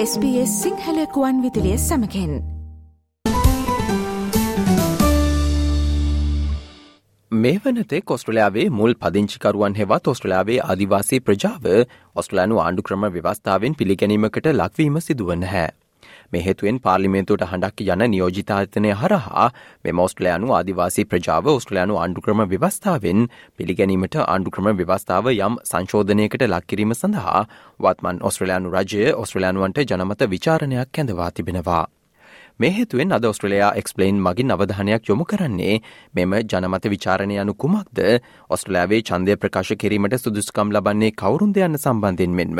SBS සිංහලකුවන් විදිලිය සමකෙන් මේ වනතේ කොස්ට්‍රලයාාවේ මුල් පදිංචිකරුවන් හෙවත් ඔස්ට්‍රලයාාවේ අධිවාසී ප්‍රජාව ඔස්ට්‍රලයානු ආණ්ඩු ක්‍රම ව්‍යවස්ථාවෙන් පිළිගැනීමකට ලක්වීම සිදුවන්න හැ. මේ හේතුවෙන් පාර්ලිමේන්තුවට හඬක් යන නියෝජිතායතනය හරහා මෙම ඔස්ට්‍රලයානු ආදිවාසී ප්‍රජාව ඔස්ට්‍රලයානු ආණ්ඩුක්‍රම ව්‍යවස්ථාවෙන් පිළිගැනීමට ආණ්ඩුක්‍රම ව්‍යවස්ථාව යම් සංශෝධනයකට ලක්කිරීම සඳහා වත්මන් ඔස්ට්‍රලයානු රජය ඔස්ට්‍රලයානුවන්ට ජනමත විචාරණයක් කැඳවා තිබෙනවා. මේ හේතුවෙන් අද ඔස්ට්‍රලයා එක්ස්පලයින් මගින් අවධානයක් යොමු කරන්නේ මෙම ජනමත විචාරණය යනු කුමක්ද ඔස්ට්‍රලයාාවේ චන්දය ප්‍රකාශ කිරීමට සුදුස්කම් ලබන්නේ කවරුන්ද යන්න සම්බන්ධෙන් මෙන්ම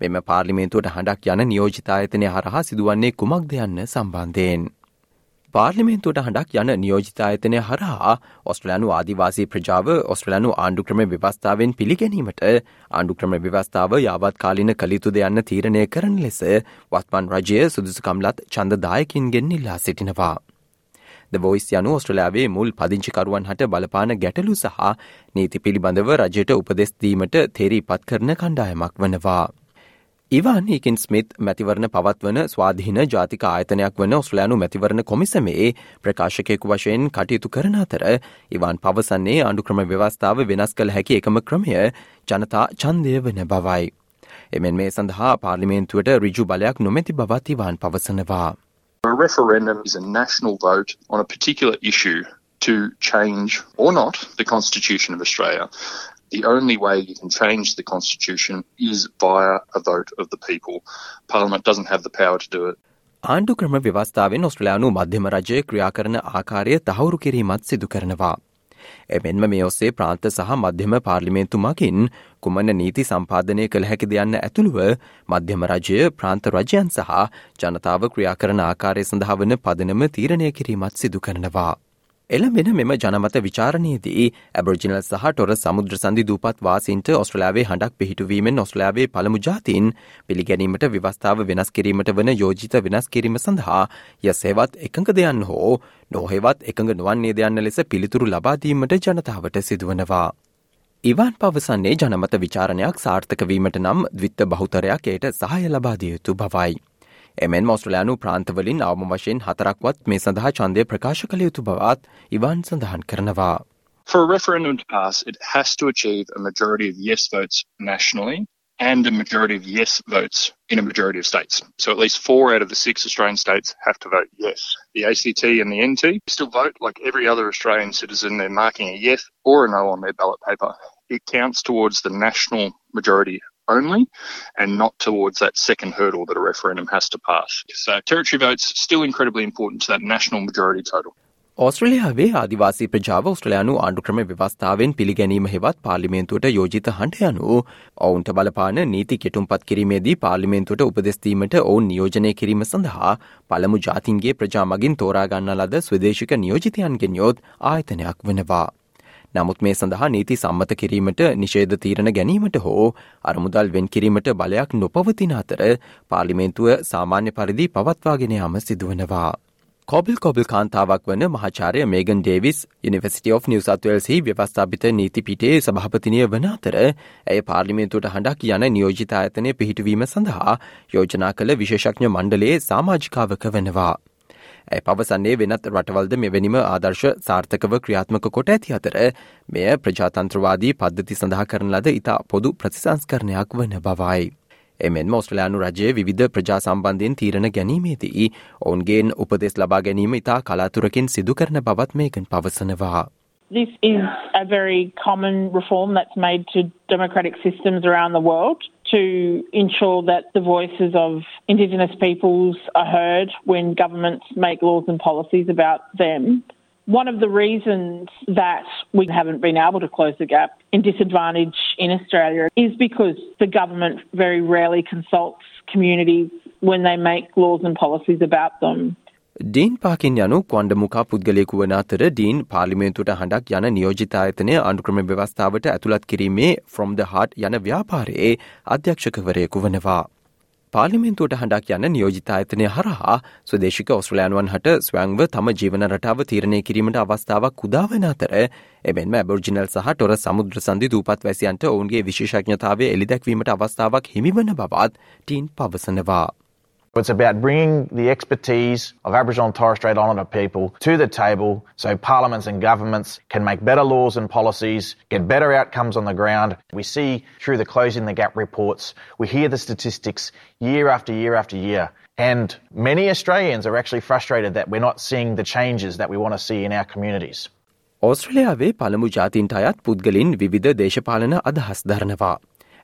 මෙම පාර්ලිමේන්තුවට හඬක් යන නියෝජිතායතනය හරහා සිදුවන්නේ කුමක්ද යන්න සම්බන්ධයෙන්. පාර්ලිමේන්තුවට හඬක් යන නියෝජිතායතනය හරහා ඔස්ට්‍රලයානු ආදිවාසී ප්‍රජාව ඔස්ට්‍රලයානු ආණ්ඩුක්‍රම ව්‍යවස්ථාවෙන් පිළිගැනීමට ආණ්ඩුක්‍රම ව්‍යවස්ථාව යාවත් කාලින කලිතුද යන්න තීරණය කරන ලෙස වත්මන් රජය සුදුසුකම්ලත් චන්දදායකින්ගෙන් ඉල්ලා සිටිනවා. ද වොයිස් යනු ඔස්ට්‍රලයාාවේ මුල් පදිංචිකරුවන් හට බලපාන ගැටලු සහ නීති පිළිබඳව රජයට උපදෙස්දීමට තෙරී පත් කරන කණ්ඩායමක් වනවා. ඉවන් ඒකින් ස්මිත් මැතිවරණ පවත්වන ස්වාධීන ජාතික ආයතනයක් වන ඔස්ලයානු මැතිවරණ කොමිසමේ ප්‍රකාශකයෙකු වශයෙන් කටයුතු කරන අතර ඉවන් පවසන්නේ අඩුක්‍රම ව්‍යවස්ථාව වෙනස් කළ හැකි එකම ක්‍රමය ජනතා චන්දය වන බවයි. එමෙන් මේ සඳහා පාර්ලිමේන්තුවට රිජු බලයක් නොමැති බවත් ඉවන් පවසනවා. A referendum is a national vote on a particular issue to change or not the Constitution of Australia. The only way you can change the constitution is via a vote of the people. Parliament doesn't have the power to do it. ආණ්ඩු ක්‍රම ව්‍යවස්ථාවෙන් ඔස්ට්‍රලයානු මධ්‍යම රජය ක්‍රියා කරන ආකාරය තහවුරු කිරීමත් සිදු කරනවා. එමෙන්ම මේ ඔස්සේ ප්‍රාන්ත සහ මධ්‍යම පාර්ලිමේන්තු මගින් කුමන නීති සම්පාදනය කළ හැකි දෙයන්න ඇතුළුව මධ්‍යම රජය ප්‍රාන්ත රජයන් සහ ජනතාව ක්‍රියා කරන ආකාරය සඳහා වන පදනම තීරණය කිරීමත් සිදු කරනවා. එළඹෙන මෙම ජනමත විචාරණයේදී ඇබර්ජිනල් සහ ටොර සමුද්‍ර සඳි දූපත් වාසින්ට ඔස්ට්‍රලාවේ හඬක් පිහිටුවීමෙන් ඔස්ට්‍රලාවේ පළමු ජාතින් පිළිගැනීමට විවස්ථාව වෙනස් කිරීමට වන යෝජිත වෙනස් කිරීම සඳහා ය සේවත් එකඟ දෙයන්න හෝ නොහෙවත් එකඟ නොවන්නේ දෙයන්න ලෙස පිළිතුරු ලබාදීමට ජනතාවට සිදුවනවා. ඉවන් පවසන්නේ ජනමත විචාරණයක් සාර්ථකවීමට නම් දවිත්ත බහුතරයක් එයට සහය ලබාදියයුතු බවයි. එමෙන් ඔස්ට්‍රලයානු ප්‍රාන්තවලින් අවම වශයෙන් හතරක්වත් මේ සඳහා ඡන්දය ප්‍රකාශ කළ යුතු බවත් ඉවන් සඳහන් කරනවා. For a referendum to pass, it has to achieve a majority of yes votes nationally and a majority of yes votes in a majority of states. So at least four out of the six Australian states have to vote yes. The ACT and the NT still vote like every other Australian citizen. They're marking a yes or a no on their ballot paper. It counts towards the national majority only and not towards that second hurdle that a referendum has to pass. So uh, territory votes still incredibly important to that national majority total. ඔස්ට්‍රලයාාවේ ආදිවාසී ප්‍රජාව ඔස්ට්‍රලයානු ආණ්ඩුක්‍රම ව්‍යවස්ථාවෙන් පිළිගැනීම හෙවත් පාලිමේන්තුවට යෝජිත හඬ යනු ඔවුන්ට බලපාන නීති කෙටුම්පත් කිරීමේදී පාලිමේන්තුවට උපදෙස්තීමට ඔවුන් නියෝජනය කිරීම සඳහා පළමු ජාතින්ගේ ප්‍රජාමගින් තෝරාගන්න ලද ස්වදේශික නියෝජිතයන්ගෙන් යොත් ආයතනයක් වනවා. නමුත් මේ සඳහා නීති සම්මත කිරීමට නිෂේධ තීරණ ගැනීමට හෝ අරමුදල් වෙන් කිරීමට බලයක් නොපවතින අතර පාලිමේන්තුව සාමාන්‍ය පරිදි පවත්වාගෙන යාම සිදුවනවා. කොබල් කොබල් කාන්තාවක් වන මහාචාරය මේගන් ඩේවිස් යනිවසිට of නිවසත්වල්සි ව්‍යවස්ථාපිත නීතිපිටේ සභහපතිනය වන අතර ඇය පාර්ලිමේන්තුවට හඬක් යන නියෝජිතායතනය පිහිටවීම සඳහා යෝජනා කළ විශේෂඥ මණ්ඩලේ සාමාජිකාවක වනවා. ඇය පවසන්නේ වෙනත් රටවල්ද මෙවැනිම ආදර්ශ සාර්ථකව ක්‍රියාත්මක කොට ඇති අතර මෙය ප්‍රජාතන්ත්‍රවාදී පද්ධති සඳහා කරන ලද ඉතා පොදු ප්‍රතිසංස්කරණයක් වන බවයි. එමෙන් මෝස්ට්‍රලයානු රජය විධ ප්‍රජා සම්බන්ධයෙන් තීරණ ගැනීමේදී ඔවුන්ගේන් උපදෙස් ලබා ගැනීම ඉතා කලාතුරකින් සිදු කරන බවත් මේකන් පවසනවා. This is a very common reform that's made to democratic systems around the world to ensure that the voices of Indigenous peoples are heard when governments make laws and policies about them. One of the reasons that we haven't been able to close the gap in disadvantage in Australia is because the government very rarely consults communities when they make laws and policies about them. Dean Parkin යනු කොන්ඩමුකා පුද්ගලයෙකු වන අතර dean පාලිමේන්තුට හඬක් යන නියෝජිතායතනය අනුක්‍රම ව්‍යවස්ථාවට ඇතුළත් කිරීමේ from the heart යන ව්‍යාපාරයේ අධ්‍යක්ෂකවරයෙකු වනවා. පාලිමෙන්තුවට හඬක් යන නියෝජිතායතනය හරහා ස්වදේශික ඔස්ට්‍රලයානුවන් හට ස්වංව තම ජීවන රටාව තීරණය කිරීමට අවස්ථාවක් කුදාවන අතර එමෙන්ම ඇබර්ජිනල් සහ ටොර සමුද්‍ර සන්ධි දූපත් වැසියන්ට ඔවුන්ගේ විශේෂඥතාවේ එළිදැක්වීමට අවස්ථාවක් හිමිවන බවත් ටීන් පවසනවා. It's about bringing the expertise of Aboriginal and Torres Strait Islander people to the table so parliaments and governments can make better laws and policies, get better outcomes on the ground. We see through the Closing the Gap reports, we hear the statistics year after year after year. And many Australians are actually frustrated that we're not seeing the changes that we want to see in our communities. ඕස්ට්‍රලයාාවේ පළමු ජාතින්ට අයත් පුද්ගලින් විවිධ දේශපාලන අදහස් දරනවා.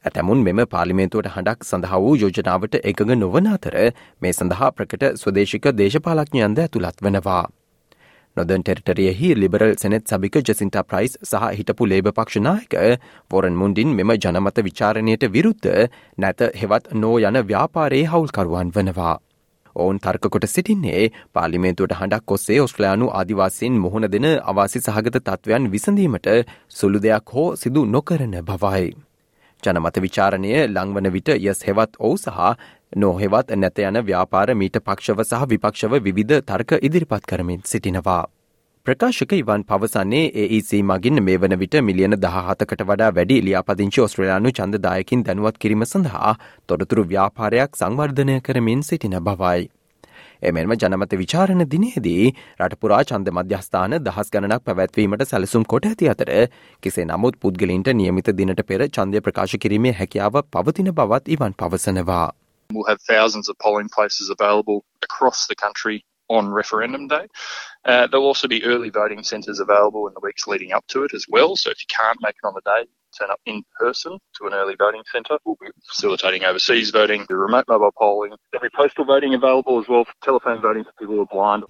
ඇතැමුන් මෙම පාලිමේන්තුවට හඬක් සඳහා වූ යෝජනාවට එකඟ නොවන අතර මේ සඳහා ප්‍රකට ස්වදේශික දේශපාලඥයන්ද ඇතුළත් වනවා. නොදන් ටෙරිටරියෙහි ලිබරල් සෙනෙත් සභික ජසින්ට ප්‍රයිස් සහ හිටපු ලේබ පක්ෂනායක වොරන් මුන්ඩින් මෙම ජනමත විචාරණයට විරුද්ධ නැත හෙවත් නෝ යන ව්‍යාපාරයේ හවුල්කරුවන් වනවා. ඔවුන් තර්කකොට සිටින්නේ පාලිමේන්තුවට හඬක් ඔස්සේ ඔස්ට්‍රලයානු ආදිවාසින් මුහුණ දෙන අවාසි සහගත තත්ත්වයන් විසඳීමට සුළු දෙයක් හෝ සිදු නොකරන බවයි. ජනමත විචාරණය ලංවන විට යස් හෙවත් ඔවු සහ නොහෙවත් නැත යන ව්‍යාපාර මීට පක්ෂව සහ විපක්ෂව විවිධ තර්ක ඉදිරිපත් කරමින් සිටිනවා. ප්‍රකාශක ඉවන් පවසන්නේ ඒC මගින් මේ වන විට මිලියන දහහතකට වඩා වැඩි ලියාපදිංචි ඔස්ට්‍රලයානු චන්දදායකින් දැනුවත් කිරීම සඳහා තොරතුරු ව්‍යාපාරයක් සංවර්ධනය කරමින් සිටින බවයි. එමෙන්ම ජනමත විචාරණ දිනේදී රටපුරා චන්ද මධ්‍යස්ථාන දහස් ගණනක් පැවැත්වීමට සැලසුම් කොට ඇති අතර කෙසේ නමුත් පුද්ගලින්ට නියමිත දිනට පෙර චන්දය ප්‍රකාශ කිරීමේ හැකියාව පවතින බවත් ඉවන් පවසනවා. We'll have thousands of polling places available across the country on referendum day. Uh, there'll also be early voting centres available in the weeks leading up to it as well. So if you can't make it on the day, turn up in person to an early voting centre. We'll be facilitating overseas voting, the remote mobile polling. There'll be postal voting available as well for telephone voting for people who are blind.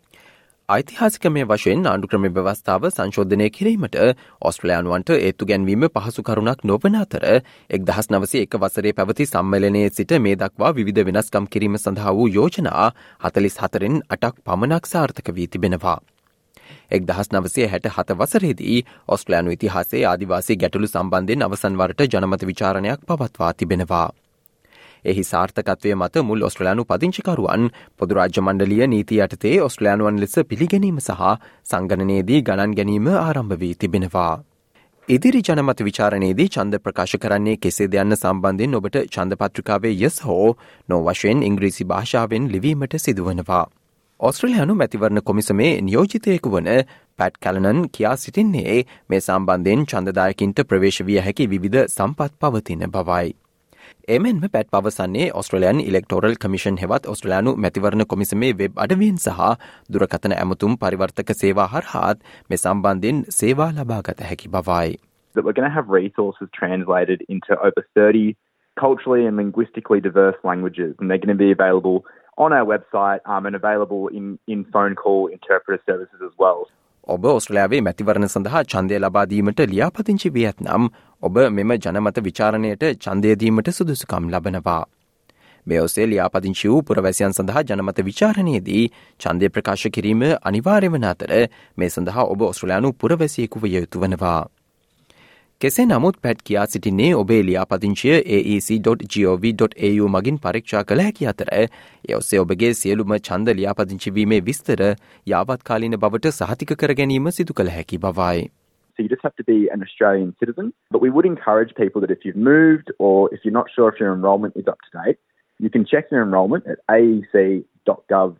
ඓතිහාසිකමය වශයෙන් ආණ්ඩුක්‍රම ව්‍යවස්ථාව සංශෝධනය කිරීමට ඔස්ට්‍රලයානුවන්ට ඒත්තු ගැන්වීම පහසු කරුණක් නොවන අතර එක් දහස් නවසේ එක වසරේ පැවති සම්මලනයේ සිට මේ දක්වා විධ වෙනස්කම් කිරීම සඳහා වූ යෝජනා හතලිස් හතරෙන් අටක් පමණක් සාර්ථක වී තිබෙනවා. එක් දහස් නවසේ හැට හත වසරේදී ඔස්ට්‍රලයානු ඉතිහාසේ ආදිවාසී ගැටලු සම්බන්ධයෙන් අවසන්වරට ජනමත විචාරණයක් පවත්වා තිබෙනවා. එහි සාර්ථකත්වය මත මුල් ඔස්ට්‍රලයානු පදිංචිකරුවන් පොදුරාජ්‍ය මණ්ඩලිය නීති යටතේ ඔස්ට්‍රලයානුවන් ලෙස පිළිගැනීම සහ සංගණනයේදී ගණන් ගැනීම ආරම්භ වී තිබෙනවා. ඉදිරි ජනමත විචාරණයේදී චන්ද ප්‍රකාශ කරන්නේ කෙසේ දෙයන්න සම්බන්ධයෙන් ඔබට චන්දපත්‍රිකාවේ යස් හෝ නෝ වශයෙන් ඉංග්‍රීසි භාෂාවෙන් ලිවීමට සිදුවනවා. ඔස්ට්‍රලයානු මැතිවරණ කොමිසමේ නියෝජිතයකු වන පැට් කැලනන් කියා සිටින්නේ මේ සම්බන්ධයෙන් චන්දදායකින්ට ප්‍රවේශ විය හැකි විවිධ සම්පත් පවතින බවයි. එමෙන්ම පැත් පවසන්නේ ඔස්ට්‍රලයන් ඉලෙක්ටෝරල් කමිෂන් හෙවත් ඔස්ට්‍රලයානු මැතිවරණ කොමිසමේ වෙබ් අඩවියෙන් සහ දුරකතන ඇමතුම් පරිවර්තක සේවා හරහාත් මෙ සම්බන්ධයෙන් සේවා ලබාගත හැකි බවයි. That we're going to have resources translated into over 30 culturally and linguistically diverse languages, and they're going to be available on our website um, and available in, in phone call interpreter services as well. ඔබ ඔස්ට්‍රලයාාවේ මැතිවරණ සඳහා චන්දය ලබාදීමට ලියාපතිංචි විය ඇත්නම් ඔබ මෙම ජනමත විචාරණයට චන්දයදීමට සුදුසුකම් ලබනවා. මේ ඔසේ ලියාපදිංචි වූ පුරවැසියන් සඳහා ජනමත විචාරණයේදී චන්දය ප්‍රකාශ කිරීම අනිවාර්ය වන අතර මේ සඳහා ඔබ ඔස්ට්‍රලයානු පුරවැසියෙකු විය යුතු වනවා. කෙසේ නමුත් පැට් කියා සිටින්නේ ඔබේ ලියාපදිංචිය aec.gov.au මගින් පරීක්ෂා කළ හැකි අතර එඔස්සේ ඔබගේ සියලුම චන්ද ලියාපදිංචිවීමේ විස්තර යාවත්කාලීන බවට සහතික කර ගැනීම සිදු කළ හැකි බවයි. So you just have to be an Australian citizen. But we would encourage people that if you've moved or if you're not sure if your enrolment is up to date, you can check your enrolment at aec.gov.au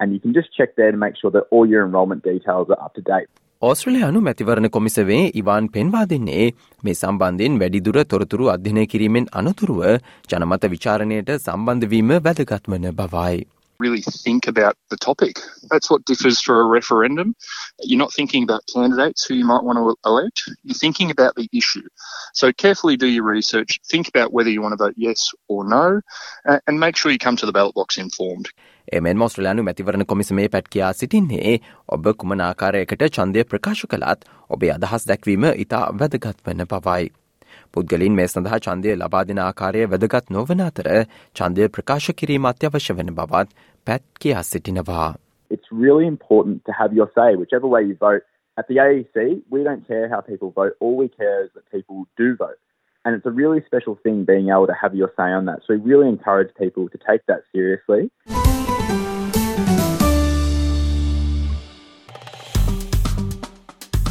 and you can just check there to make sure that all your enrolment details are up to date. ඕස්ට්‍රලයානු මැතිවරණ කොමිසවේ ඉවාන් පෙන්වා දෙන්නේ මේ සම්බන්ධයෙන් වැඩිදුර තොරතුරු අධ්‍යනය කිරීමෙන් අනතුරුව ජනමත විචාරණයට සම්බන්ධවීම වැදගත්වන බවයි. Really think about the topic. That's what differs for a referendum. You're not thinking about candidates who you might want to elect. You're thinking about the issue. So carefully do your research. Think about whether you want to vote yes or no, uh, and make sure you come to the ballot box informed. එමෙන් මොස්ට්‍රලයානු මැතිවරණ කොමිසමේ පැත් කියා සිටින්නේ ඔබ කුමන ආකාරයකට චන්දය ප්‍රකාශ කළත් ඔබේ අදහස් දැක්වීම ඉතා වැදගත් වන පවයි. පුද්ගලින් මේ සඳහා චන්දය ලබා දෙන ආකාරය වැදගත් නොවන අතර චන්දය ප්‍රකාශ කිරීම අත්‍යවශ්‍ය වන බවත් පැත් කියා සිටිනවා. It's really important to have your say, whichever way you vote. At the AEC, we don't care how people vote. All we care is that people do vote. And it's a really special thing being able to have your say on that. So we really encourage people to take that seriously.